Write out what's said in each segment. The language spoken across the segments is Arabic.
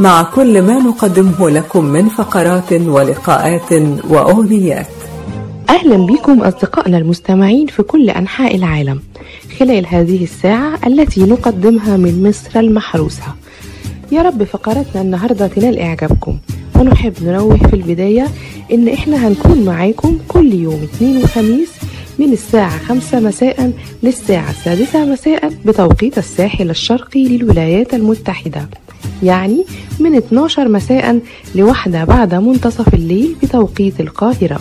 مع كل ما نقدمه لكم من فقرات ولقاءات وأغنيات. أهلا بكم أصدقائنا المستمعين في كل أنحاء العالم خلال هذه الساعة التي نقدمها من مصر المحروسة. يا رب فقراتنا النهاردة تنال إعجابكم. ونحب ننوه في البداية إن إحنا هنكون معاكم كل يوم اثنين وخميس من الساعة خمسة مساء للساعة السادسة مساء بتوقيت الساحل الشرقي للولايات المتحدة. يعني من 12 مساء لواحدة بعد منتصف الليل بتوقيت القاهرة.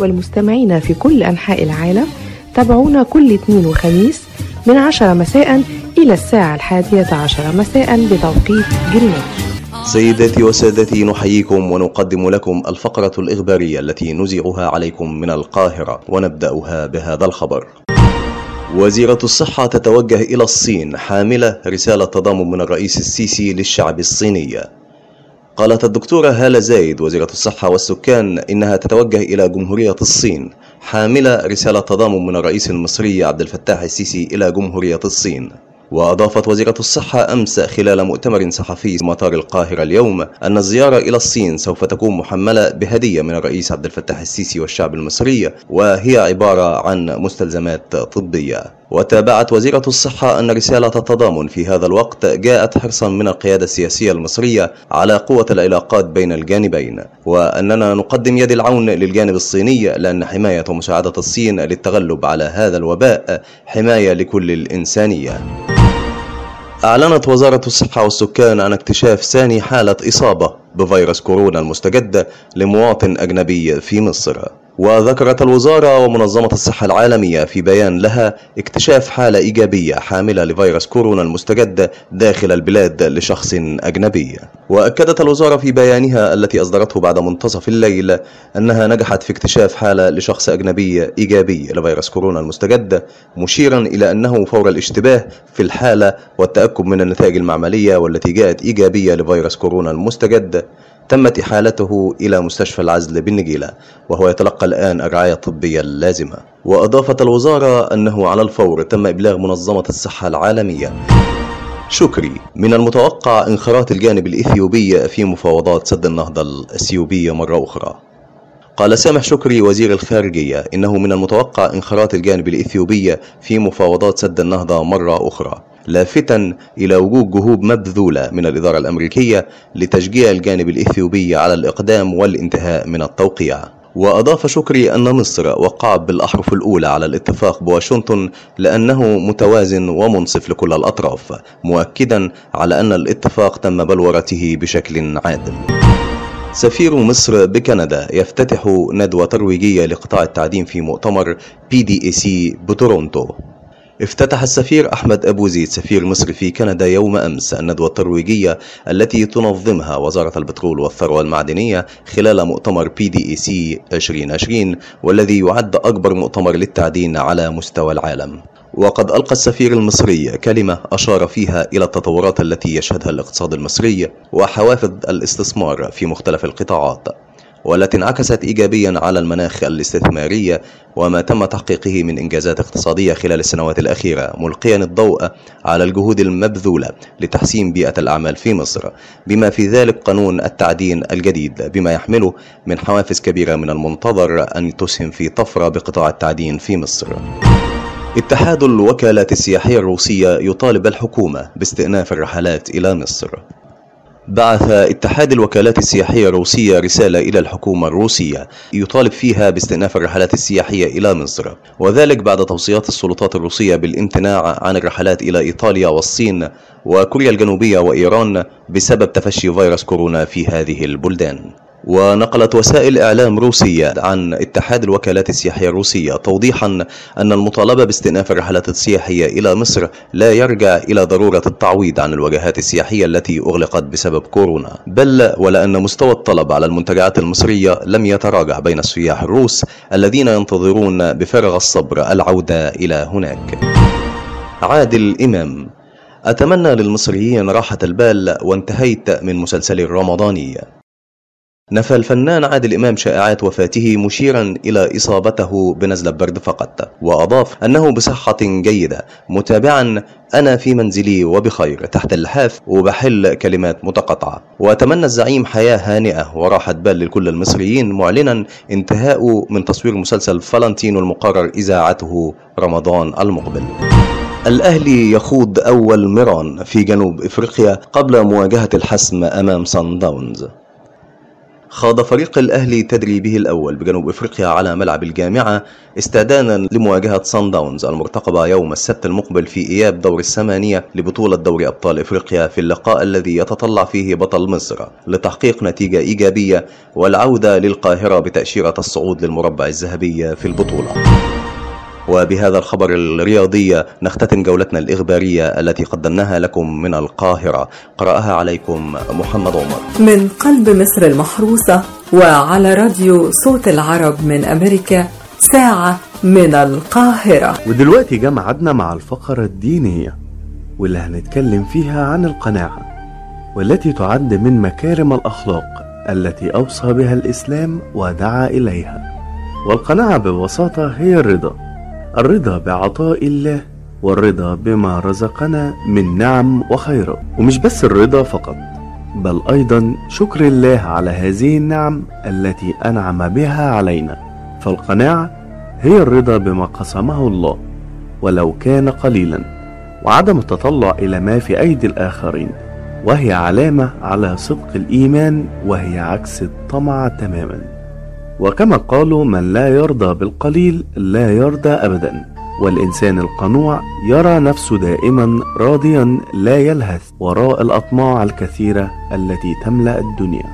والمستمعين في كل أنحاء العالم تابعونا كل اثنين وخميس من 10 مساء إلى الساعة الحادية عشر مساء بتوقيت جرينتش سيداتي وسادتي نحييكم ونقدم لكم الفقرة الإخبارية التي نزيعها عليكم من القاهرة ونبدأها بهذا الخبر. وزيرة الصحة تتوجه إلى الصين حاملة رسالة تضامن من الرئيس السيسي للشعب الصيني. قالت الدكتورة هالة زايد وزيرة الصحة والسكان إنها تتوجه إلى جمهورية الصين حاملة رسالة تضامن من الرئيس المصري عبد الفتاح السيسي إلى جمهورية الصين. وأضافت وزيرة الصحة أمس خلال مؤتمر صحفي في مطار القاهرة اليوم أن الزيارة إلى الصين سوف تكون محملة بهدية من الرئيس عبد الفتاح السيسي والشعب المصري وهي عبارة عن مستلزمات طبية. وتابعت وزيرة الصحة أن رسالة التضامن في هذا الوقت جاءت حرصا من القيادة السياسية المصرية على قوة العلاقات بين الجانبين وأننا نقدم يد العون للجانب الصيني لأن حماية ومساعدة الصين للتغلب على هذا الوباء حماية لكل الإنسانية. أعلنت وزارة الصحة والسكان عن اكتشاف ثاني حالة إصابة بفيروس كورونا المستجد لمواطن أجنبي في مصر. وذكرت الوزارة ومنظمة الصحة العالمية في بيان لها اكتشاف حالة إيجابية حاملة لفيروس كورونا المستجد داخل البلاد لشخص أجنبي. وأكدت الوزارة في بيانها التي أصدرته بعد منتصف الليل أنها نجحت في اكتشاف حالة لشخص أجنبي إيجابي لفيروس كورونا المستجد مشيرا إلى أنه فور الاشتباه في الحالة والتأكد من النتائج المعملية والتي جاءت إيجابية لفيروس كورونا المستجد. تمت إحالته إلى مستشفى العزل بالنجيلة وهو يتلقى الآن الرعاية الطبية اللازمة وأضافت الوزارة أنه على الفور تم إبلاغ منظمة الصحة العالمية. شكري. من المتوقع انخراط الجانب الإثيوبي في مفاوضات سد النهضة الأثيوبية مرة أخرى. قال سامح شكري وزير الخارجية إنه من المتوقع انخراط الجانب الإثيوبي في مفاوضات سد النهضة مرة أخرى لافتا إلى وجود جهود مبذولة من الإدارة الأمريكية لتشجيع الجانب الإثيوبي على الإقدام والانتهاء من التوقيع. وأضاف شكري أن مصر وقعت بالأحرف الأولى على الاتفاق بواشنطن لأنه متوازن ومنصف لكل الأطراف مؤكدا على أن الاتفاق تم بلورته بشكل عادل. سفير مصر بكندا يفتتح ندوة ترويجية لقطاع التعدين في مؤتمر PDAC بتورونتو. افتتح السفير أحمد أبو زيد سفير مصر في كندا يوم أمس الندوة الترويجية التي تنظمها وزارة البترول والثروة المعدنية خلال مؤتمر PDAC 2020 والذي يعد أكبر مؤتمر للتعدين على مستوى العالم. وقد ألقى السفير المصري كلمة أشار فيها إلى التطورات التي يشهدها الاقتصاد المصري وحوافز الاستثمار في مختلف القطاعات والتي انعكست إيجابيا على المناخ الاستثماري وما تم تحقيقه من إنجازات اقتصادية خلال السنوات الأخيرة ملقيا الضوء على الجهود المبذولة لتحسين بيئة الأعمال في مصر بما في ذلك قانون التعدين الجديد بما يحمله من حوافز كبيرة من المنتظر أن تسهم في طفرة بقطاع التعدين في مصر. اتحاد الوكالات السياحية الروسية يطالب الحكومة باستئناف الرحلات إلى مصر. بعث اتحاد الوكالات السياحية الروسية رسالة إلى الحكومة الروسية يطالب فيها باستئناف الرحلات السياحية إلى مصر وذلك بعد توصيات السلطات الروسية بالامتناع عن الرحلات إلى إيطاليا والصين وكوريا الجنوبية وإيران بسبب تفشي فيروس كورونا في هذه البلدان. ونقلت وسائل إعلام روسية عن اتحاد الوكالات السياحية الروسية توضيحا أن المطالبة باستئناف الرحلات السياحية إلى مصر لا يرجع إلى ضرورة التعويض عن الوجهات السياحية التي أغلقت بسبب كورونا. بل ولأن مستوى الطلب على المنتجعات المصرية لم يتراجع بين السياح الروس الذين ينتظرون بفارغ الصبر العودة إلى هناك. عادل إمام أتمنى للمصريين راحة البال وانتهيت من مسلسل الرمضاني. نفى الفنان عادل إمام شائعات وفاته مشيرا إلى إصابته بنزلة برد فقط وأضاف أنه بصحة جيدة متابعا أنا في منزلي وبخير تحت اللحاف وبحل كلمات متقطعة. وأتمنى الزعيم حياة هانئة وراحة بال لكل المصريين معلنا انتهاء من تصوير مسلسل فالنتينو المقرر إذاعته رمضان المقبل. الأهلي يخوض أول مران في جنوب إفريقيا قبل مواجهة الحسم أمام سان داونز. خاض فريق الأهلي تدريبه الأول بجنوب إفريقيا على ملعب الجامعة استعدادا لمواجهة سان داونز المرتقبة يوم السبت المقبل في إياب دور الثمانية لبطولة دوري أبطال إفريقيا في اللقاء الذي يتطلع فيه بطل مصر لتحقيق نتيجة إيجابية والعودة للقاهرة بتأشيرة الصعود للمربع الذهبي في البطولة. وبهذا الخبر الرياضي نختتم جولتنا الإخبارية التي قدمناها لكم من القاهرة. قرأها عليكم محمد عمر. من قلب مصر المحروسة وعلى راديو صوت العرب من أمريكا ساعة من القاهرة. ودلوقتي جه ميعادنا مع الفقرة الدينية واللي هنتكلم فيها عن القناعة والتي تعد من مكارم الأخلاق التي أوصى بها الإسلام ودعا إليها. والقناعة ببساطة هي الرضا. الرضا بعطاء الله والرضا بما رزقنا من نعم وخيرات ومش بس الرضا فقط بل أيضا شكر الله على هذه النعم التي أنعم بها علينا. فالقناعة هي الرضا بما قسمه الله ولو كان قليلا. وعدم التطلع إلى ما في أيدي الآخرين وهي علامة على صدق الإيمان وهي عكس الطمع تماما. وكما قالوا من لا يرضى بالقليل لا يرضى أبدا. والإنسان القنوع يرى نفسه دائما راضيا لا يلهث وراء الأطماع الكثيرة التي تملأ الدنيا.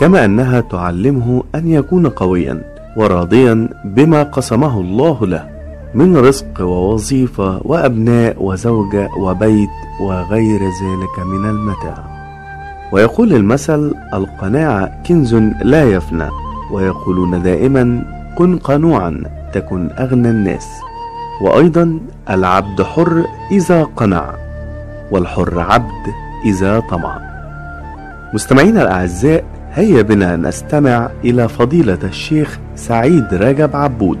كما أنها تعلمه أن يكون قويا وراضيا بما قسمه الله له من رزق ووظيفة وأبناء وزوجة وبيت وغير ذلك من المتاع. ويقول المثل القناعة كنز لا يفنى. ويقولون دائما كن قنوعا تكن أغنى الناس. وأيضا العبد حر إذا قنع والحر عبد إذا طمع. مستمعينا الأعزاء هيا بنا نستمع إلى فضيلة الشيخ سعيد رجب عبود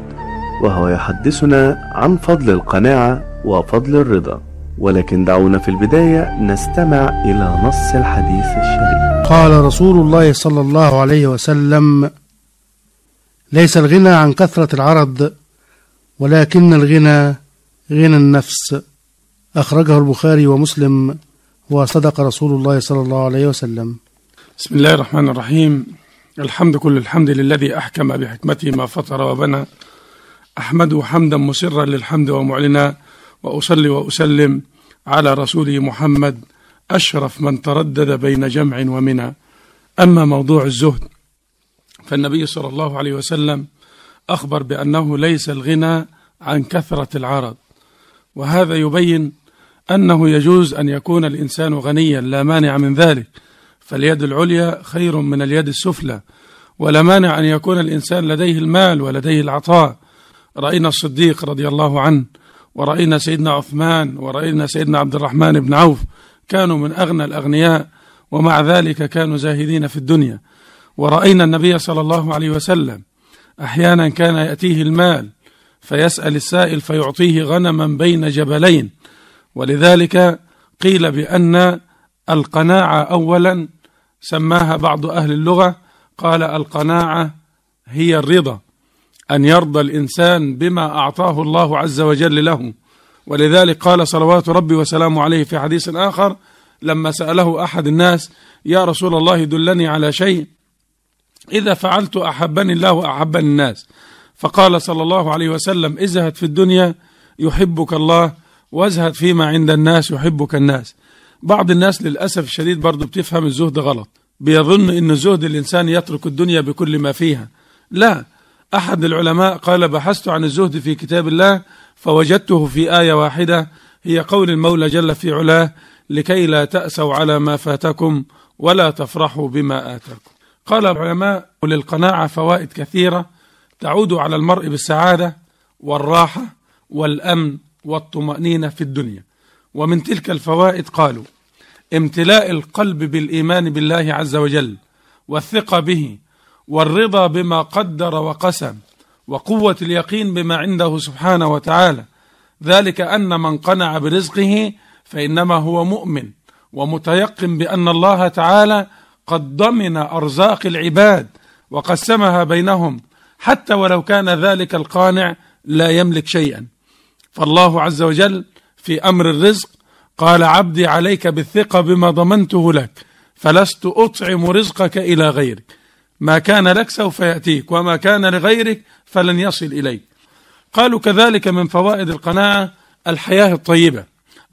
وهو يحدثنا عن فضل القناعة وفضل الرضا. ولكن دعونا في البداية نستمع إلى نص الحديث الشريف. قال رسول الله صلى الله عليه وسلم ليس الغنى عن كثرة العرض ولكن الغنى غنى النفس. أخرجه البخاري ومسلم وصدق رسول الله صلى الله عليه وسلم. بسم الله الرحمن الرحيم. الحمد كل الحمد للذي أحكم بحكمته ما فطر وبنى. أحمده حمدا مسرا للحمد ومعلنا وأصلي وأسلم على رسوله محمد أشرف من تردد بين جمع ومنى. أما موضوع الزهد فالنبي صلى الله عليه وسلم أخبر بأنه ليس الغنى عن كثرة العرض. وهذا يبين أنه يجوز أن يكون الإنسان غنيا لا مانع من ذلك فاليد العليا خير من اليد السفلى. ولا مانع أن يكون الإنسان لديه المال ولديه العطاء. رأينا الصديق رضي الله عنه ورأينا سيدنا عثمان ورأينا سيدنا عبد الرحمن بن عوف كانوا من أغنى الأغنياء ومع ذلك كانوا زاهدين في الدنيا. ورأينا النبي صلى الله عليه وسلم أحيانا كان يأتيه المال فيسأل السائل فيعطيه غنما بين جبلين ولذلك قيل بأن القناعة أولا سماها بعض أهل اللغة قال القناعة هي الرضا أن يرضى الإنسان بما أعطاه الله عز وجل له. ولذلك قال صلوات ربي وسلامه عليه في حديث آخر لما سأله أحد الناس يا رسول الله دلني على شيء إذا فعلت أحبني الله وأحبني الناس. فقال صلى الله عليه وسلم ازهد في الدنيا يحبك الله وازهد فيما عند الناس يحبك الناس. بعض الناس للأسف الشديد برضو بتفهم الزهد غلط. بيظن إن زهد الإنسان يترك الدنيا بكل ما فيها. لا أحد العلماء قال بحثت عن الزهد في كتاب الله فوجدته في آية واحدة هي قول المولى جل في علاه لكي لا تأسوا على ما فاتكم ولا تفرحوا بما آتاكم. قال العلماء للقناعه فوائد كثيرة تعود على المرء بالسعادة والراحة والأمن والطمأنينة في الدنيا. ومن تلك الفوائد قالوا امتلاء القلب بالإيمان بالله عز وجل والثقة به والرضا بما قدر وقسم وقوة اليقين بما عنده سبحانه وتعالى ذلك أن من قنع برزقه فإنما هو مؤمن ومتيقن بأن الله تعالى قد ضمن أرزاق العباد وقسمها بينهم حتى ولو كان ذلك القانع لا يملك شيئا. فالله عز وجل في أمر الرزق قال عبدي عليك بالثقة بما ضمنته لك فلست أطعم رزقك إلى غيرك. ما كان لك سوف يأتيك وما كان لغيرك فلن يصل إليك. قالوا كذلك من فوائد القناعة الحياة الطيبة.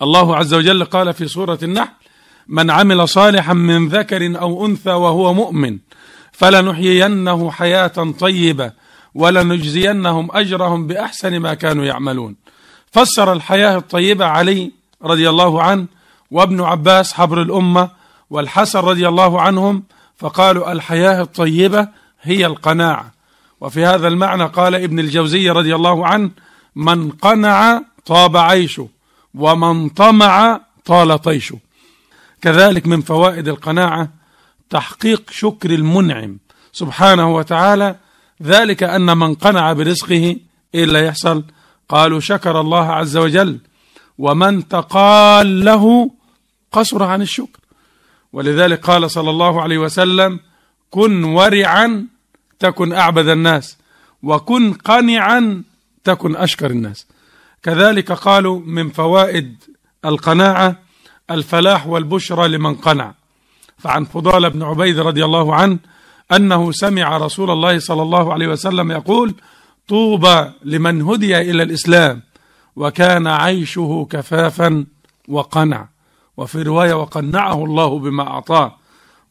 الله عز وجل قال في سورة النحل من عمل صالحا من ذكر أو أنثى وهو مؤمن فلنحيينه حياة طيبة ولنجزينهم أجرهم بأحسن ما كانوا يعملون. فسر الحياة الطيبة علي رضي الله عنه وابن عباس حبر الأمة والحسن رضي الله عنهم فقالوا الحياة الطيبة هي القناعة. وفي هذا المعنى قال ابن الجوزي رضي الله عنه من قنع طاب عيشه ومن طمع طال طيشه. كذلك من فوائد القناعة تحقيق شكر المنعم. سبحانه وتعالى ذلك أن من قنع برزقه إيه اللي يحصل. قالوا شكر الله عز وجل. ومن تقال له قصر عن الشكر. ولذلك قال صلى الله عليه وسلم كن ورعا تكن أعبد الناس وكن قنعا تكن أشكر الناس. كذلك قالوا من فوائد القناعة الفلاح والبشرى لمن قنع. فعن فضال بن عبيد رضي الله عنه أنه سمع رسول الله صلى الله عليه وسلم يقول طوبى لمن هدي إلى الإسلام وكان عيشه كفافا وقنع. وفي رواية وقنعه الله بما أعطاه.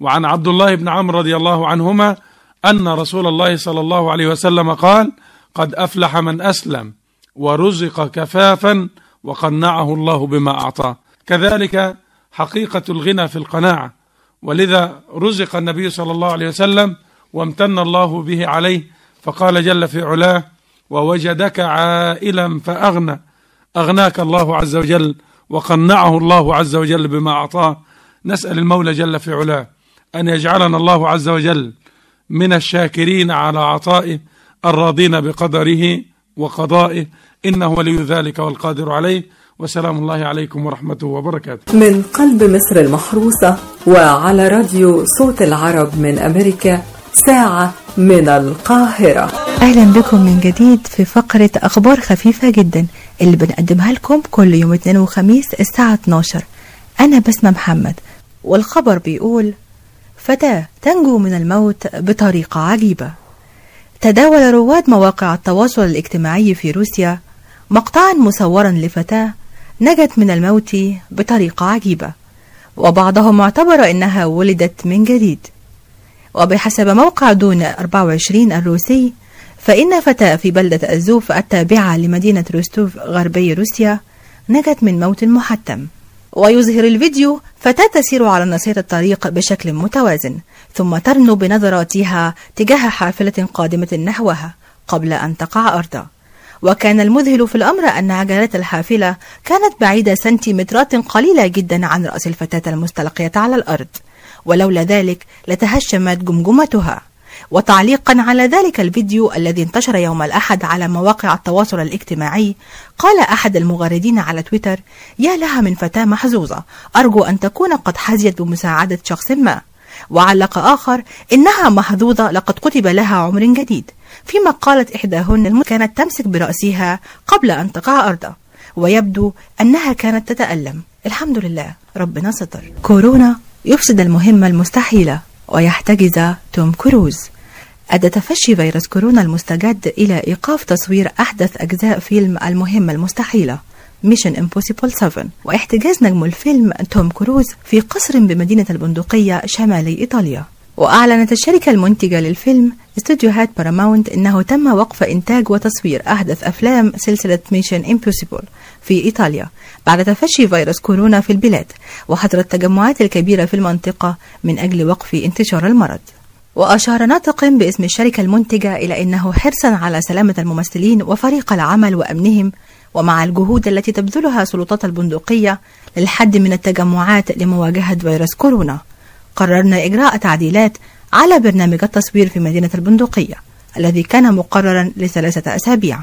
وعن عبد الله بن عمرو رضي الله عنهما أن رسول الله صلى الله عليه وسلم قال قد أفلح من أسلم ورزق كفافا وقنعه الله بما أعطاه. كذلك حقيقة الغنى في القناعة. ولذا رزق النبي صلى الله عليه وسلم وامتن الله به عليه فقال جل في علاه ووجدك عائلا فأغنى. أغناك الله عز وجل وقنعه الله عز وجل بما أعطاه. نسأل المولى جل في علاه أن يجعلنا الله عز وجل من الشاكرين على عطائه الراضين بقدره وقضائه إنه ولي ذلك والقادر عليه. وسلام الله عليكم ورحمته وبركاته. من قلب مصر المحروسة وعلى راديو صوت العرب من أمريكا ساعة من القاهرة. أهلا بكم من جديد في فقرة أخبار خفيفة جدا اللي بنقدمها لكم كل يوم اثنين وخميس الساعة 12 أنا بسمة محمد والخبر بيقول فتاة تنجو من الموت بطريقة عجيبة. تداول رواد مواقع التواصل الاجتماعي في روسيا مقطعا مصورا لفتاة نجت من الموت بطريقة عجيبة وبعضهم اعتبر إنها ولدت من جديد. وبحسب موقع دون 24 الروسي فإن فتاة في بلدة الزوف التابعة لمدينة روستوف غربي روسيا نجت من موت محتم. ويظهر الفيديو فتاة تسير على نصير الطريق بشكل متوازن ثم ترنو بنظراتها تجاه حافلة قادمة نحوها قبل أن تقع أرضا وكان المذهل في الأمر أن عجلات الحافلة كانت بعيدة سنتيمترات قليلة جدا عن رأس الفتاة المستلقية على الأرض. ولولا ذلك لتهشمت جمجمتها. وتعليقا على ذلك الفيديو الذي انتشر يوم الأحد على مواقع التواصل الاجتماعي قال أحد المغردين على تويتر يا لها من فتاة محظوظة. أرجو أن تكون قد حزيت بمساعدة شخص ما. وعلق آخر إنها محظوظة لقد كتب لها عمر جديد. فيما قالت إحداهن. كانت تمسك برأسها قبل أن تقع أرضا ويبدو أنها كانت تتألم. الحمد لله ربنا ستر. كورونا يفسد المهمة المستحيلة ويحتجز توم كروز. أدى تفشي فيروس كورونا المستجد إلى إيقاف تصوير أحدث أجزاء فيلم المهمة المستحيلة. Mission Impossible 7 واحتجاز نجم الفيلم توم كروز في قصر بمدينة البندقية شمالي إيطاليا. وأعلنت الشركة المنتجة للفيلم استوديوهات باراماونت أنه تم وقف إنتاج وتصوير أحدث أفلام سلسلة Mission Impossible في إيطاليا بعد تفشي فيروس كورونا في البلاد وحظر التجمعات الكبيرة في المنطقة من أجل وقف انتشار المرض. وأشار ناطق باسم الشركة المنتجة إلى أنه حرصا على سلامة الممثلين وفريق العمل وأمنهم ومع الجهود التي تبذلها سلطات البندقية للحد من التجمعات لمواجهة فيروس كورونا قررنا إجراء تعديلات على برنامج التصوير في مدينة البندقية الذي كان مقررا لثلاثة أسابيع.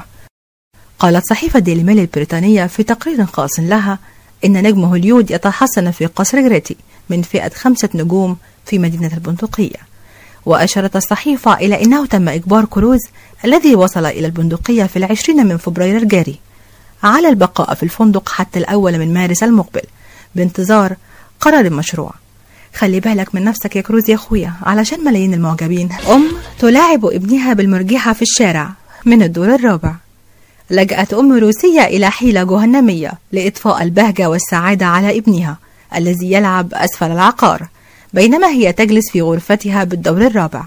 قالت صحيفة ديلي ميل البريطانية في تقرير خاص لها إن نجم هوليود يتحصن في قصر جريتي من فئة خمسة نجوم في مدينة البندقية. وأشارت الصحيفة إلى أنه تم إجبار كروز الذي وصل إلى البندقية في العشرين من فبراير الجاري. على البقاء في الفندق حتى الأول من مارس المقبل. بانتظار قرار مشروع خلي بالك من نفسك يا كروز يا أخويا علشان ملايين المعجبين. أم تلاعب ابنها بالمرجحة في الشارع من الدور الرابع. لجأت أم روسية إلى حيلة جهنمية لإطفاء البهجة والسعادة على ابنها الذي يلعب أسفل العقار بينما هي تجلس في غرفتها بالدور الرابع.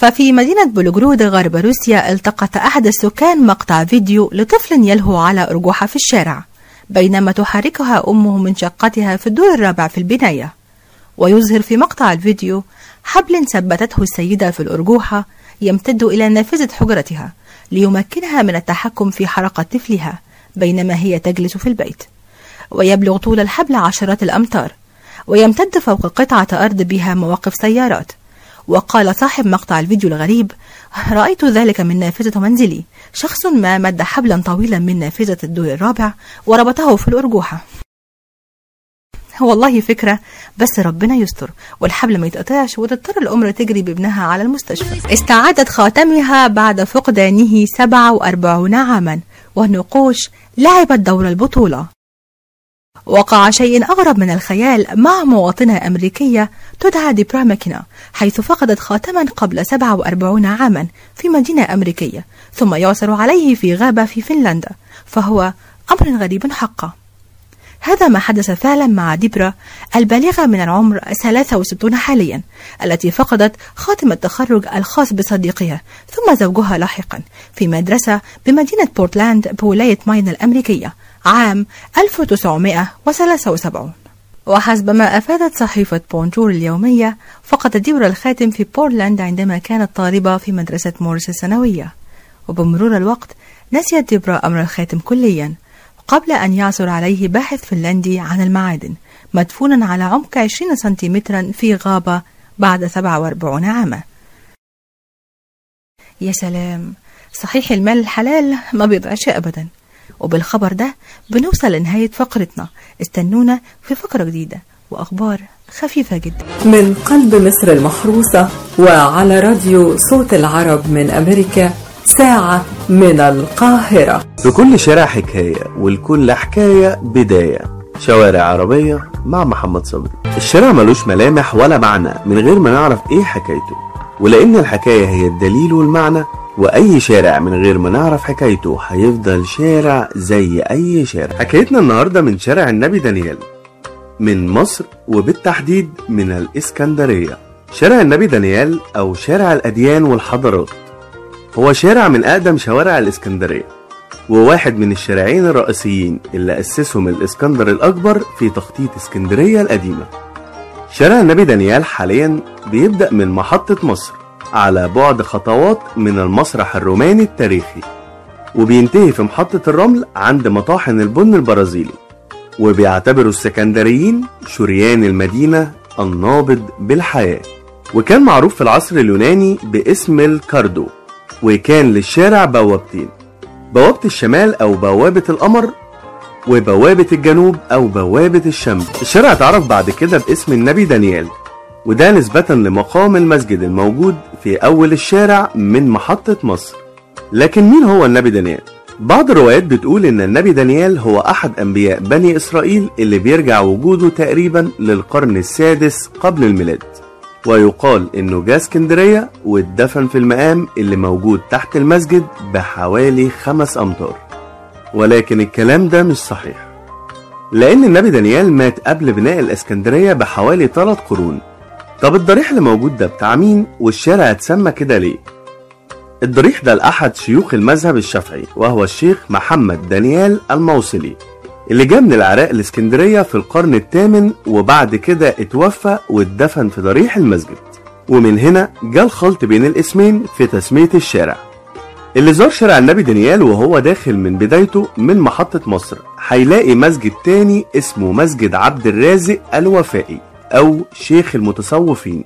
ففي مدينة بلوغرود غرب روسيا التقط أحد السكان مقطع فيديو لطفل يلهو على أرجوحة في الشارع بينما تحركها أمه من شقتها في الدور الرابع في البناية. ويظهر في مقطع الفيديو حبل ثبتته السيدة في الأرجوحة يمتد إلى نافذة حجرتها ليمكنها من التحكم في حركة طفلها بينما هي تجلس في البيت. ويبلغ طول الحبل عشرات الأمتار ويمتد فوق قطعة أرض بها مواقف سيارات. وقال صاحب مقطع الفيديو الغريب رأيت ذلك من نافذة منزلي. شخص ما مد حبلا طويلا من نافذة الدور الرابع وربطه في الأرجوحة. والله فكرة بس ربنا يستر والحبل ما يتقطعش وتضطر الأم تجري بابنها على المستشفى. استعادت خاتمها بعد فقدانه 47 عاما والنقوش لعبت دور البطولة. وقع شيء أغرب من الخيال مع مواطنة أمريكية تدعى ديبرا ماكينا حيث فقدت خاتما قبل 47 عاما في مدينة أمريكية ثم يعثر عليه في غابة في فنلندا فهو أمر غريب حقا. هذا ما حدث فعلا مع ديبرا البالغة من العمر 63 حاليا التي فقدت خاتم التخرج الخاص بصديقها ثم زوجها لاحقا في مدرسة بمدينة بورتلاند بولاية ماين الأمريكية. عام 1973 وحسب ما أفادت صحيفة بونجور اليومية فقدت ديبرا الخاتم في بورتلاند عندما كانت طالبة في مدرسة مورس الثانوية. وبمرور الوقت نسيت ديبرا أمر الخاتم كليا قبل أن يعثر عليه باحث فنلندي عن المعادن مدفونا على عمق 20 سنتيمترا في غابة بعد 47 عاما. يا سلام. صحيح المال الحلال ما بيضيعش أبدا. وبالخبر ده بنوصل لنهاية فقرتنا. استنونا في فقرة جديدة وأخبار خفيفة جدا. من قلب مصر المحروسة وعلى راديو صوت العرب من أمريكا ساعة من القاهرة. لكل شارع حكاية ولكل حكاية بداية. شوارع عربية مع محمد صبري. الشارع ملوش ملامح ولا معنى من غير ما نعرف إيه حكايته. ولأن الحكاية هي الدليل والمعنى وأي شارع من غير ما نعرف حكايته هيفضل شارع زي أي شارع. حكايتنا النهاردة من شارع النبي دانيال من مصر وبالتحديد من الإسكندرية. شارع النبي دانيال أو شارع الأديان والحضارات هو شارع من أقدم شوارع الإسكندرية وواحد من الشارعين الرئيسيين اللي أسسهم الإسكندر الأكبر في تخطيط إسكندرية القديمة. شارع النبي دانيال حاليا بيبدأ من محطة مصر على بعد خطوات من المسرح الروماني التاريخي وبينتهي في محطة الرمل عند مطاحن البن البرازيلي وبيعتبروا السكندريين شريان المدينة النابض بالحياة. وكان معروف في العصر اليوناني باسم الكاردو وكان للشارع بوابتين بوابة الشمال أو بوابة القمر وبوابة الجنوب أو بوابة الشمس الشارع اتعرف بعد كده باسم النبي دانيال. وده نسبة لمقام المسجد الموجود في أول الشارع من محطة مصر. لكن مين هو النبي دانيال؟ بعض الروايات بتقول إن النبي دانيال هو أحد أنبياء بني إسرائيل اللي بيرجع وجوده تقريبا للقرن السادس قبل الميلاد. ويقال إنه جه اسكندرية واتدفن في المقام اللي موجود تحت المسجد بحوالي خمس أمتار. ولكن الكلام ده مش صحيح. لأن النبي دانيال مات قبل بناء الإسكندرية بحوالي 3 قرون. طب الضريح اللي موجود ده بتاع مين والشارع اتسمى كده ليه؟ الضريح ده لأحد شيوخ المذهب الشافعي وهو الشيخ محمد دانيال الموصلي اللي جاء من العراق الإسكندرية في القرن الثامن وبعد كده اتوفى واتدفن في ضريح المسجد. ومن هنا جاء الخلط بين الاسمين في تسمية الشارع. اللي زار شارع النبي دانيال وهو داخل من بدايته من محطة مصر هيلاقي مسجد تاني اسمه مسجد عبد الرازق الوفائي. أو شيخ المتصوفين.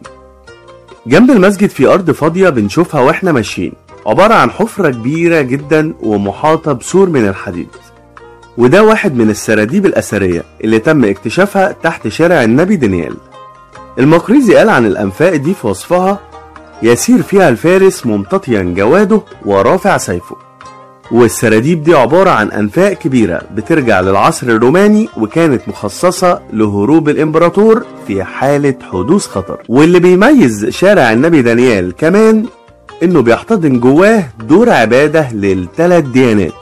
جنب المسجد في أرض فاضية بنشوفها وإحنا ماشيين. عبارة عن حفرة كبيرة جدا ومحاطة بسور من الحديد. وده واحد من السراديب الأثرية اللي تم اكتشافها تحت شارع النبي دانيال. المقريزي قال عن الأنفاق دي في وصفها يسير فيها الفارس ممتطيا جواده ورافع سيفه. والسراديب دي عبارة عن أنفاق كبيرة بترجع للعصر الروماني وكانت مخصصة لهروب الإمبراطور في حالة حدوث خطر. واللي بيميز شارع النبي دانيال كمان إنه بيحتضن جواه دور عبادة للثلاث ديانات.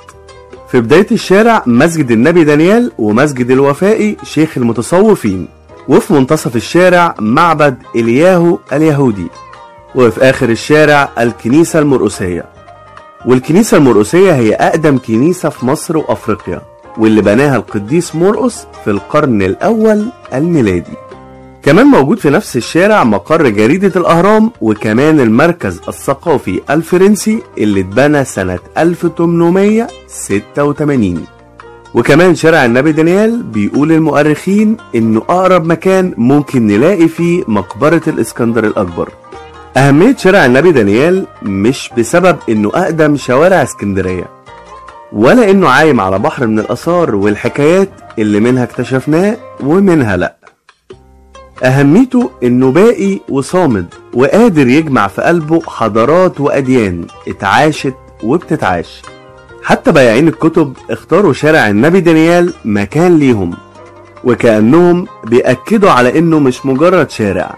في بداية الشارع مسجد النبي دانيال ومسجد الوفائي شيخ المتصوفين وفي منتصف الشارع معبد إلياهو اليهودي وفي آخر الشارع الكنيسة المرقسية. والكنيسة المرقسية هي أقدم كنيسة في مصر وأفريقيا واللي بناها القديس مرقس في القرن الأول الميلادي. كمان موجود في نفس الشارع مقر جريدة الأهرام وكمان المركز الثقافي الفرنسي اللي اتبنى سنة 1886 وكمان شارع النبي دانيال بيقول المؤرخين إنه أقرب مكان ممكن نلاقي فيه مقبرة الإسكندر الأكبر. أهمية شارع النبي دانيال مش بسبب إنه أقدم شوارع اسكندرية ولا إنه عايم على بحر من الآثار والحكايات اللي منها اكتشفناه ومنها لأ. أهميته إنه باقي وصامد وقادر يجمع في قلبه حضارات وأديان اتعاشت وبتتعاش. حتى بياعين الكتب اختاروا شارع النبي دانيال مكان ليهم وكأنهم بيأكدوا على إنه مش مجرد شارع.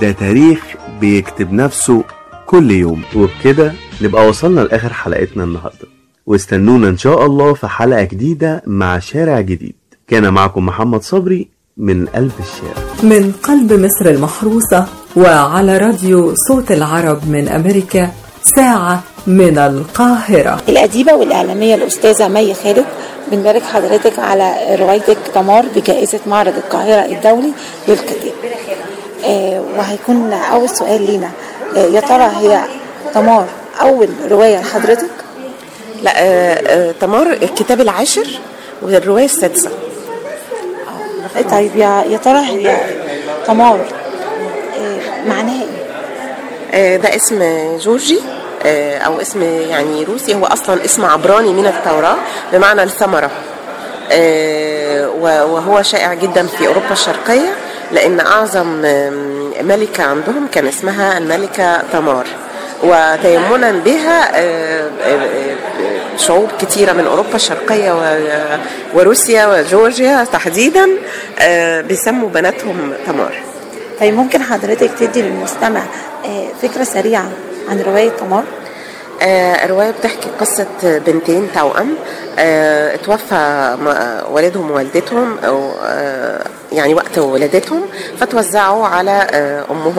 ده تاريخ بيكتب نفسه كل يوم. وبكده نبقى وصلنا لآخر حلقتنا النهاردة. واستنونا إن شاء الله في حلقة جديدة مع شارع جديد. كان معكم محمد صبري من قلب الشارع. من قلب مصر المحروسة وعلى راديو صوت العرب من أمريكا ساعة من القاهرة. الأديبة والإعلامية الأستاذة مي خالد بنبارك حضرتك على روايتك تمار بجائزة معرض القاهرة الدولي للكتاب وهيكون أول سؤال لينا. آه يا ترى هي تمار؟ أول رواية لحضرتك؟ لا آه آه تمار الكتاب العاشر والرواية السادسة. آه طيب يا يا ترى هي تمار؟ آه معناها آه إيه؟ ده اسم جورجي آه أو اسم يعني روسي. هو أصلا اسم عبراني من التوراة بمعنى الثمرة. آه وهو شائع جدا في أوروبا الشرقية. لأن أعظم ملكة عندهم كان اسمها الملكة تمار وتيمنا بها شعوب كثيرة من أوروبا الشرقية وروسيا وجورجيا تحديدا بيسموا بناتهم تمار طيب ممكن حضرتك تدي للمستمع فكرة سريعة عن رواية تمار؟ الرواية بتحكي قصة بنتين توأم. اتوفى والدهم ووالدتهم أو يعني وقت ولادتهم فتوزعوا على أمه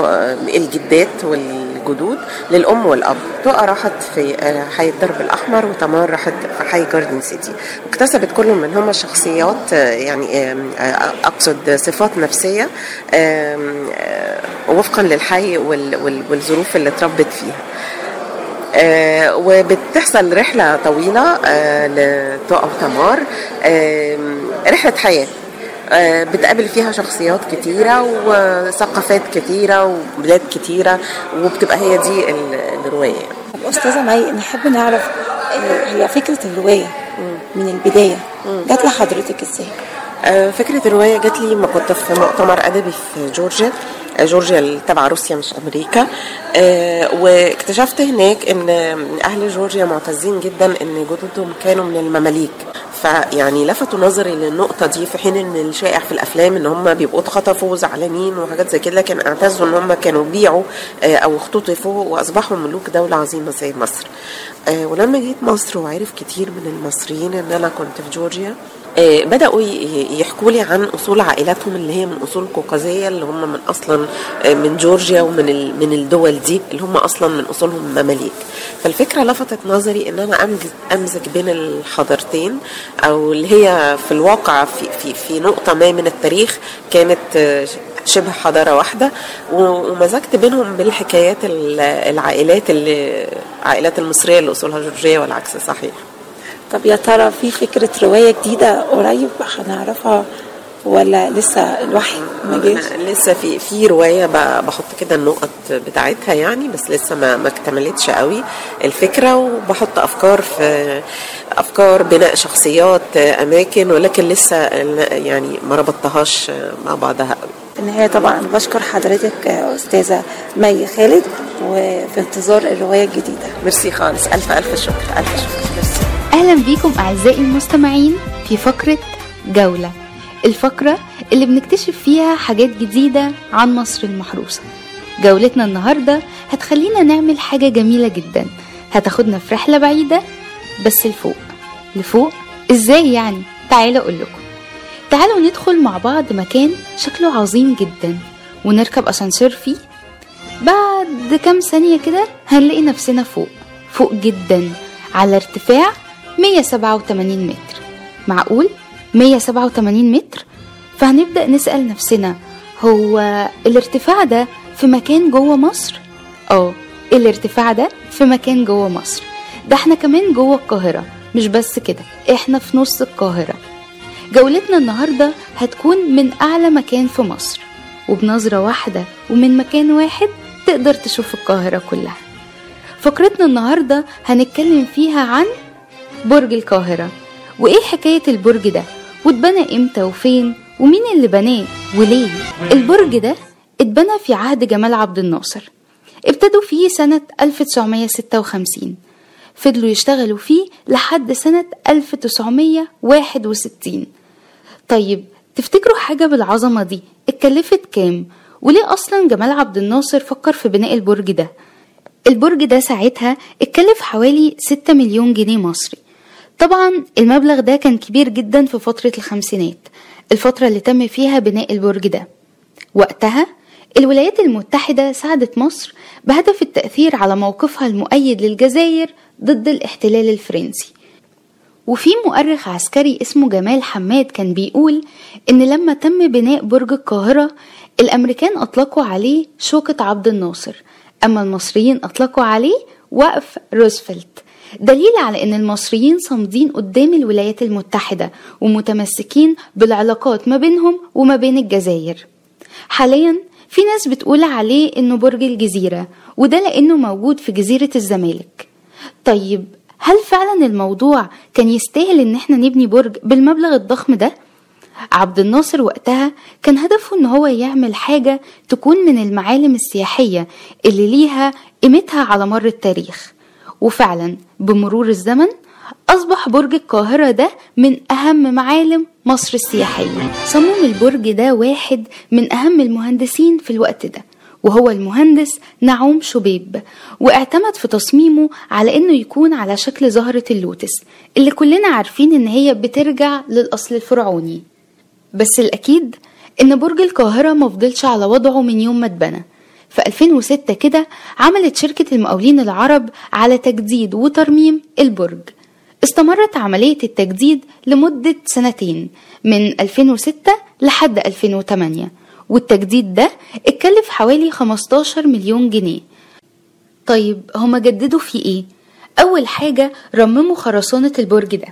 الجدات والجدود للأم والأب. تقى راحت في حي الدرب الأحمر وتمار راحت في حي جاردن سيتي واكتسبت كل منهما شخصيات يعني أقصد صفات نفسية وفقا للحي والظروف اللي اتربت فيها. آه وبتحصل رحلة طويلة آه لتقى تمار. آه رحلة حياة. آه بتقابل فيها شخصيات كتيرة وثقافات كتيرة وبلاد كتيرة وبتبقى هي دي الرواية. أستاذة مي نحب نعرف هي فكرة الرواية من البداية جات لحضرتك إزاي؟ آه فكرة الرواية جات لي ما كنت في مؤتمر أدبي في جورجيا. جورجيا تبع روسيا مش أمريكا. آه واكتشفت هناك إن أهل جورجيا معتزين جدا إن جدودهم كانوا من المماليك. فيعني لفتوا نظري للنقطة دي في حين إن الشائع في الأفلام إن هم بيبقوا اتخطفوا وزعلانين وحاجات زي كده لكن اعتزوا إن هم كانوا بيعوا آه، أو اختطفوا وأصبحوا ملوك دولة عظيمة زي مصر. آه، ولما جيت مصر وعرف كتير من المصريين إن أنا كنت في جورجيا بدأوا ي- يحكوا لي عن أصول عائلاتهم اللي هي من أصول قوقازية اللي هم من أصلا آه، من جورجيا ومن من الدول دي اللي هم أصلا من أصولهم مماليك. فالفكرة لفتت نظري إن أنا أمزج بين الحضارتين أو اللي هي في الواقع في, في, في نقطة ما من التاريخ كانت آه، شبه حضارة واحدة. ومزجت بينهم بالحكايات ال- العائلات اللي العائلات المصرية اللي أصولها جورجية والعكس صحيح. طب يا ترى في فكرة رواية جديدة قريب هنعرفها ولا لسه الوحي ما جاش؟ لسه في في رواية بحط كده النقط بتاعتها يعني بس لسه ما ما اكتملتش قوي الفكرة وبحط أفكار في أفكار بناء شخصيات أماكن ولكن لسه يعني ما ربطتهاش مع بعضها قوي. في النهاية طبعا بشكر حضرتك أستاذة مي خالد وفي انتظار الرواية الجديدة. ميرسي خالص. ألف ألف شكر. ألف شكر. ميرسي. أهلا بيكم أعزائي المستمعين في فقرة جولة الفقرة اللي بنكتشف فيها حاجات جديدة عن مصر المحروسة. جولتنا النهاردة هتخلينا نعمل حاجة جميلة جدا. هتاخدنا في رحلة بعيدة بس لفوق. لفوق؟ إزاي يعني؟ تعالوا أقول لكم. تعالوا ندخل مع بعض مكان شكله عظيم جدا. ونركب أسانسير فيه. بعد كام ثانية كده هنلاقي نفسنا فوق. فوق جدا. على ارتفاع 187 متر. معقول؟ 187 متر؟ فهنبدأ نسأل نفسنا هو الارتفاع ده في مكان جوه مصر؟ آه الارتفاع ده في مكان جوه مصر. ده إحنا كمان جوه القاهرة مش بس كده إحنا في نص القاهرة. جولتنا النهاردة هتكون من أعلى مكان في مصر وبنظرة واحدة ومن مكان واحد تقدر تشوف القاهرة كلها. فقرتنا النهاردة هنتكلم فيها عن برج القاهرة؟ وإيه حكاية البرج ده؟ واتبنى إمتى وفين؟ ومين اللي بناه؟ وليه؟ البرج ده اتبنى في عهد جمال عبد الناصر. ابتدوا فيه سنة 1956 فضلوا يشتغلوا فيه لحد سنة 1961 طيب تفتكروا حاجة بالعظمة دي؟ اتكلفت كام؟ وليه أصلا جمال عبد الناصر فكر في بناء البرج ده؟ البرج ده ساعتها اتكلف حوالي 6 مليون جنيه مصري. طبعا المبلغ ده كان كبير جدا في فترة الخمسينات الفترة اللي تم فيها بناء البرج ده. وقتها الولايات المتحدة ساعدت مصر بهدف التأثير على موقفها المؤيد للجزائر ضد الاحتلال الفرنسي. وفي مؤرخ عسكري اسمه جمال حماد كان بيقول إن لما تم بناء برج القاهرة الأمريكان أطلقوا عليه شوكة عبد الناصر أما المصريين أطلقوا عليه وقف روزفلت. دليل على أن المصريين صامدين قدام الولايات المتحدة ومتمسكين بالعلاقات ما بينهم وما بين الجزائر. حاليا في ناس بتقول عليه إنه برج الجزيرة وده لأنه موجود في جزيرة الزمالك. طيب هل فعلا الموضوع كان يستاهل إن إحنا نبني برج بالمبلغ الضخم ده؟ عبد الناصر وقتها كان هدفه إن هو يعمل حاجة تكون من المعالم السياحية اللي ليها قيمتها على مر التاريخ. وفعلا بمرور الزمن أصبح برج القاهرة ده من أهم معالم مصر السياحية. صمم البرج ده واحد من أهم المهندسين في الوقت ده وهو المهندس نعوم شبيب. واعتمد في تصميمه على إنه يكون على شكل زهرة اللوتس اللي كلنا عارفين إن هي بترجع للأصل الفرعوني. بس الأكيد إن برج القاهرة مفضلش على وضعه من يوم ما اتبنى. في 2006 كده عملت شركة المقاولين العرب على تجديد وترميم البرج. استمرت عملية التجديد لمدة سنتين من 2006 لحد 2008 والتجديد ده اتكلف حوالي 15 مليون جنيه. طيب هما جددوا في إيه؟ أول حاجة رمموا خرسانة البرج ده.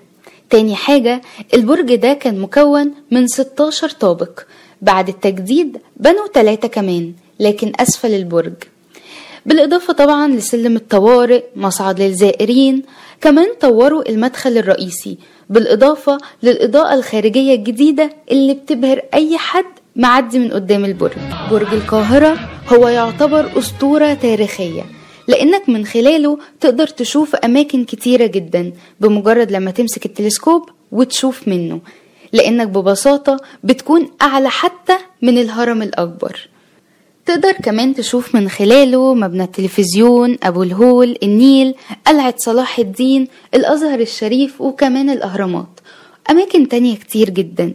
تاني حاجة البرج ده كان مكون من 16 طابق. بعد التجديد بنوا تلاتة كمان. لكن أسفل البرج. بالإضافة طبعا لسلم الطوارئ مصعد للزائرين كمان طوروا المدخل الرئيسي. بالإضافة للإضاءة الخارجية الجديدة اللي بتبهر أي حد معدي من قدام البرج. برج القاهرة هو يعتبر أسطورة تاريخية لأنك من خلاله تقدر تشوف أماكن كتيرة جدا بمجرد لما تمسك التلسكوب وتشوف منه لأنك ببساطة بتكون أعلى حتى من الهرم الأكبر. تقدر كمان تشوف من خلاله مبنى التلفزيون أبو الهول النيل قلعة صلاح الدين الأزهر الشريف وكمان الأهرامات. أماكن تانية كتير جدا.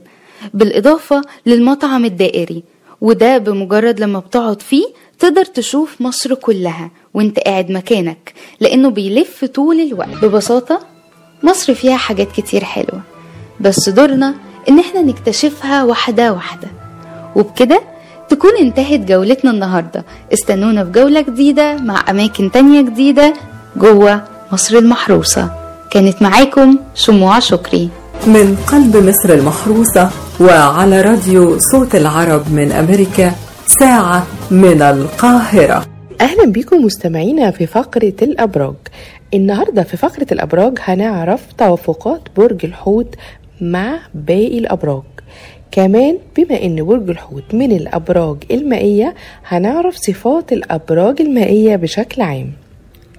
بالإضافة للمطعم الدائري. وده بمجرد لما بتقعد فيه تقدر تشوف مصر كلها وانت قاعد مكانك لأنه بيلف طول الوقت. ببساطة مصر فيها حاجات كتير حلوة. بس دورنا إن إحنا نكتشفها واحدة واحدة. وبكده تكون انتهت جولتنا النهاردة. استنونا في جولة جديدة مع أماكن تانية جديدة جوه مصر المحروسة. كانت معاكم شموع شكري. من قلب مصر المحروسة وعلى راديو صوت العرب من أمريكا ساعة من القاهرة. أهلا بكم مستمعينا في فقرة الأبراج. النهاردة في فقرة الأبراج هنعرف توافقات برج الحوت مع باقي الأبراج. كمان بما إن برج الحوت من الأبراج المائية هنعرف صفات الأبراج المائية بشكل عام.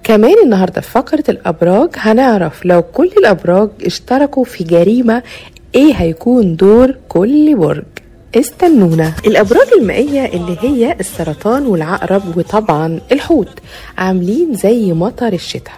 كمان النهارده في فقرة الأبراج هنعرف لو كل الأبراج اشتركوا في جريمة إيه هيكون دور كل برج استنونا. الأبراج المائية اللي هي السرطان والعقرب وطبعا الحوت عاملين زي مطر الشتاء.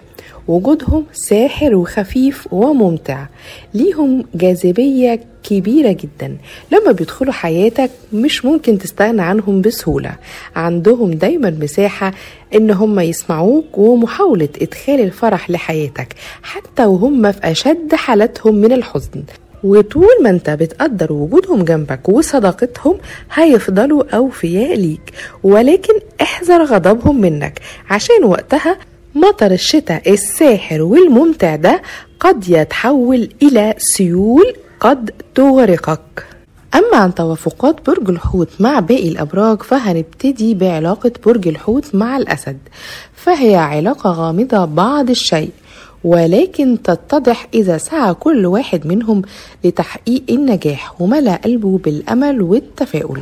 وجودهم ساحر وخفيف وممتع. ليهم جاذبية كبيرة جدا. لما بيدخلوا حياتك مش ممكن تستغنى عنهم بسهولة. عندهم دايما مساحة إن هم يسمعوك ومحاولة إدخال الفرح لحياتك حتى وهم في أشد حالاتهم من الحزن. وطول ما أنت بتقدر وجودهم جنبك وصداقتهم هيفضلوا أوفياء ليك. ولكن احذر غضبهم منك. عشان وقتها مطر الشتاء الساحر والممتع ده قد يتحول إلى سيول قد تغرقك. أما عن توافقات برج الحوت مع باقي الأبراج فهنبتدي بعلاقة برج الحوت مع الأسد؟ فهي علاقة غامضة بعض الشيء ولكن تتضح إذا سعى كل واحد منهم لتحقيق النجاح وملأ قلبه بالأمل والتفاؤل.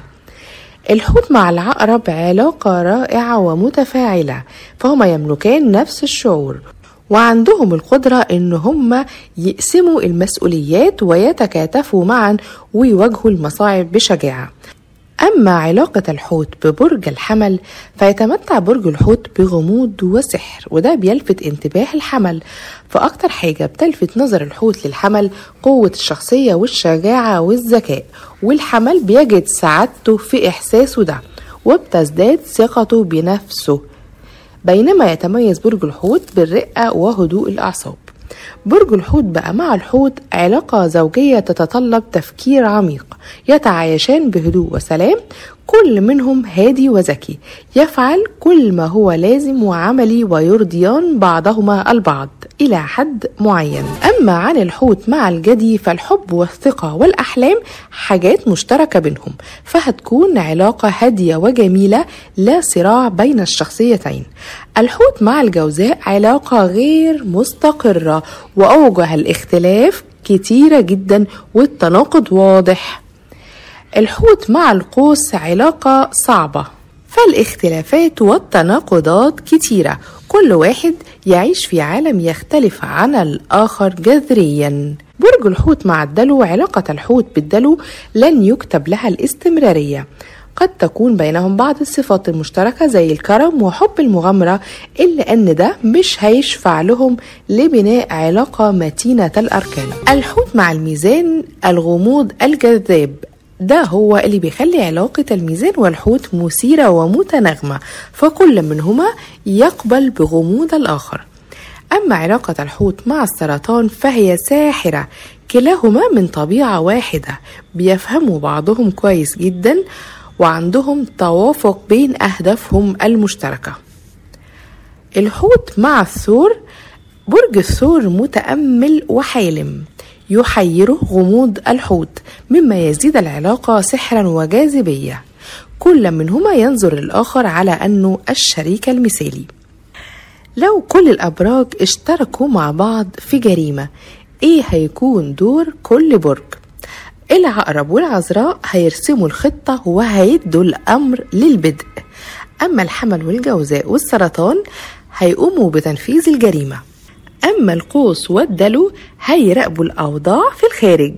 الحوت مع العقرب علاقة رائعة ومتفاعلة فهما يملكان نفس الشعور وعندهم القدرة إن هم يقسموا المسؤوليات ويتكاتفوا معا ويواجهوا المصاعب بشجاعة. أما علاقة الحوت ببرج الحمل فيتمتع برج الحوت بغموض وسحر وده بيلفت انتباه الحمل. فأكتر حاجة بتلفت نظر الحوت للحمل قوة الشخصية والشجاعة والذكاء والحمل بيجد سعادته في إحساسه ده وبتزداد ثقته بنفسه. بينما يتميز برج الحوت بالرقة وهدوء الأعصاب. برج الحوت بقى مع الحوت علاقة زوجية تتطلب تفكير عميق يتعايشان بهدوء وسلام كل منهم هادي وذكي يفعل كل ما هو لازم وعملي ويرضيان بعضهما البعض إلى حد معين. أما عن الحوت مع الجدي فالحب والثقة والأحلام حاجات مشتركة بينهم فهتكون علاقة هادية وجميلة لا صراع بين الشخصيتين. الحوت مع الجوزاء علاقة غير مستقرة وأوجه الاختلاف كتيرة جدا والتناقض واضح. الحوت مع القوس علاقة صعبة. فالاختلافات والتناقضات كتيرة. كل واحد يعيش في عالم يختلف عن الآخر جذريا. برج الحوت مع الدلو علاقة الحوت بالدلو لن يكتب لها الاستمرارية. قد تكون بينهم بعض الصفات المشتركة زي الكرم وحب المغامرة إلا أن ده مش هيشفع لهم لبناء علاقة متينة الأركان. الحوت مع الميزان الغموض الجذاب. ده هو اللي بيخلي علاقة الميزان والحوت مثيرة ومتناغمة فكل منهما يقبل بغموض الآخر. أما علاقة الحوت مع السرطان فهي ساحرة كلاهما من طبيعة واحدة بيفهموا بعضهم كويس جدا وعندهم توافق بين أهدافهم المشتركة. الحوت مع الثور برج الثور متأمل وحالم. يحيره غموض الحوت مما يزيد العلاقة سحرا وجاذبية. كل منهما ينظر للآخر على أنه الشريك المثالي. لو كل الأبراج اشتركوا مع بعض في جريمة إيه هيكون دور كل برج؟ العقرب والعذراء هيرسموا الخطة وهيدوا الأمر للبدء. أما الحمل والجوزاء والسرطان هيقوموا بتنفيذ الجريمة. أما القوس والدلو هيراقبوا الأوضاع في الخارج.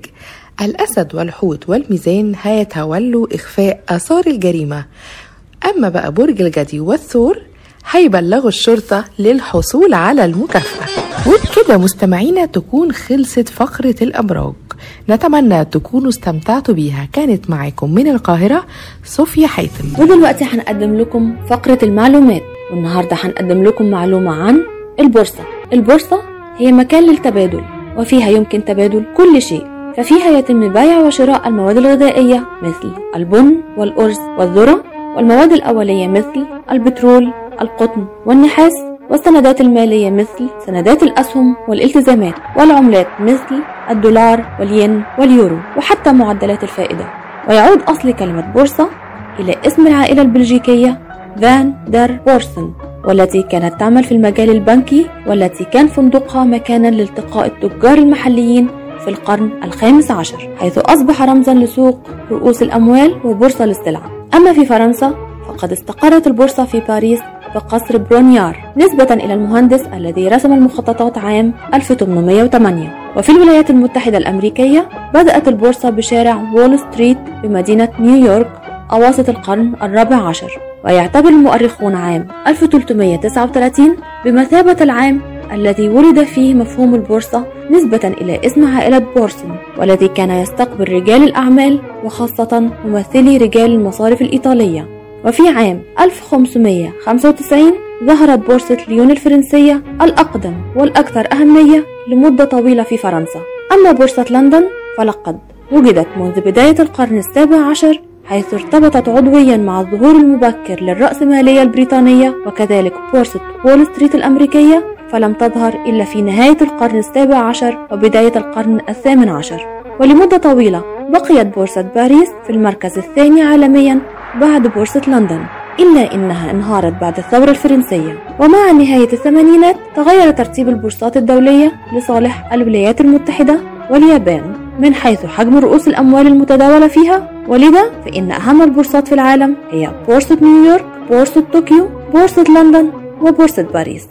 الأسد والحوت والميزان هيتولوا إخفاء آثار الجريمة. أما بقى برج الجدي والثور هيبلغوا الشرطة للحصول على المكافأة. وبكده مستمعينا تكون خلصت فقرة الأبراج. نتمنى تكونوا استمتعتوا بيها. كانت معاكم من القاهرة صوفيا حاتم ودلوقتي هنقدم لكم فقرة المعلومات. والنهاردة هنقدم لكم معلومة عن البورصة. البورصة هي مكان للتبادل وفيها يمكن تبادل كل شيء. ففيها يتم بيع وشراء المواد الغذائية مثل البن والأرز والذرة والمواد الأولية مثل البترول القطن والنحاس والسندات المالية مثل سندات الأسهم والالتزامات والعملات مثل الدولار والين واليورو وحتى معدلات الفائدة. ويعود أصل كلمة بورصة إلى اسم العائلة البلجيكية فان دير بورسن. والتي كانت تعمل في المجال البنكي والتي كان فندقها مكانا لالتقاء التجار المحليين في القرن الخامس عشر حيث أصبح رمزا لسوق رؤوس الأموال وبورصة للسلع أما في فرنسا فقد استقرت البورصة في باريس بقصر برونيار نسبة إلى المهندس الذي رسم المخططات عام 1808 وفي الولايات المتحدة الأمريكية بدأت البورصة بشارع وول ستريت بمدينة نيويورك أواسط القرن الرابع عشر. ويعتبر المؤرخون عام 1339 بمثابة العام الذي ولد فيه مفهوم البورصة نسبة إلى اسم عائلة بورسن والذي كان يستقبل رجال الأعمال وخاصة ممثلي رجال المصارف الإيطالية. وفي عام 1595 ظهرت بورصة ليون الفرنسية الأقدم والأكثر أهمية لمدة طويلة في فرنسا. أما بورصة لندن فلقد وجدت منذ بداية القرن السابع عشر حيث ارتبطت عضويا مع الظهور المبكر للرأسمالية البريطانية وكذلك بورصة وول ستريت الأمريكية فلم تظهر إلا في نهاية القرن السابع عشر وبداية القرن الثامن عشر. ولمدة طويلة بقيت بورصة باريس في المركز الثاني عالميا بعد بورصة لندن إلا إنها انهارت بعد الثورة الفرنسية. ومع نهاية الثمانينات تغير ترتيب البورصات الدولية لصالح الولايات المتحدة واليابان من حيث حجم رؤوس الأموال المتداولة فيها ولذا فإن أهم البورصات في العالم هي بورصة نيويورك بورصة طوكيو بورصة لندن وبورصة باريس.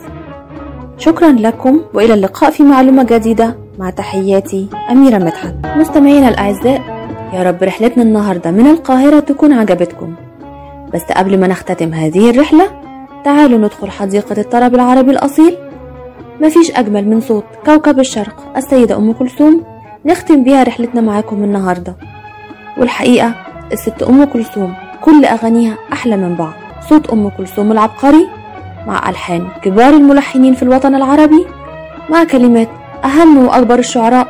شكرا لكم وإلى اللقاء في معلومة جديدة. مع تحياتي أميرة مدحت. مستمعينا الأعزاء يا رب رحلتنا النهاردة من القاهرة تكون عجبتكم. بس قبل ما نختتم هذه الرحلة تعالوا ندخل حديقة الطرب العربي الأصيل. مفيش أجمل من صوت كوكب الشرق. السيدة أم كلثوم نختم بيها رحلتنا معاكم النهاردة. والحقيقة الست أم كلثوم كل أغانيها أحلى من بعض. صوت أم كلثوم العبقري مع ألحان كبار الملحنين في الوطن العربي مع كلمات أهم وأكبر الشعراء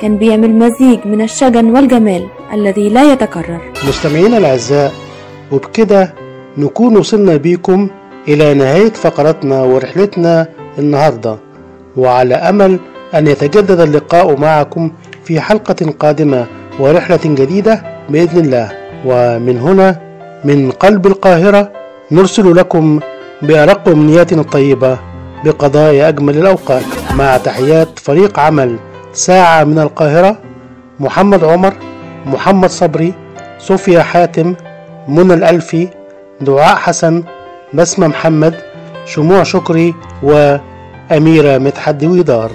كان بيعمل مزيج من الشجن والجمال الذي لا يتكرر. مستمعينا الأعزاء وبكده نكون وصلنا بيكم إلى نهاية فقرتنا ورحلتنا النهاردة. وعلى أمل أن يتجدد اللقاء معكم في حلقة قادمة ورحلة جديدة بإذن الله. ومن هنا من قلب القاهرة نرسل لكم بأرق أمنياتنا الطيبة بقضاء أجمل الأوقات. مع تحيات فريق عمل ساعة من القاهرة محمد عمر محمد صبري صوفيا حاتم منى الألفي دعاء حسن بسمة محمد شموع شكري وأميرة مدحت دويدار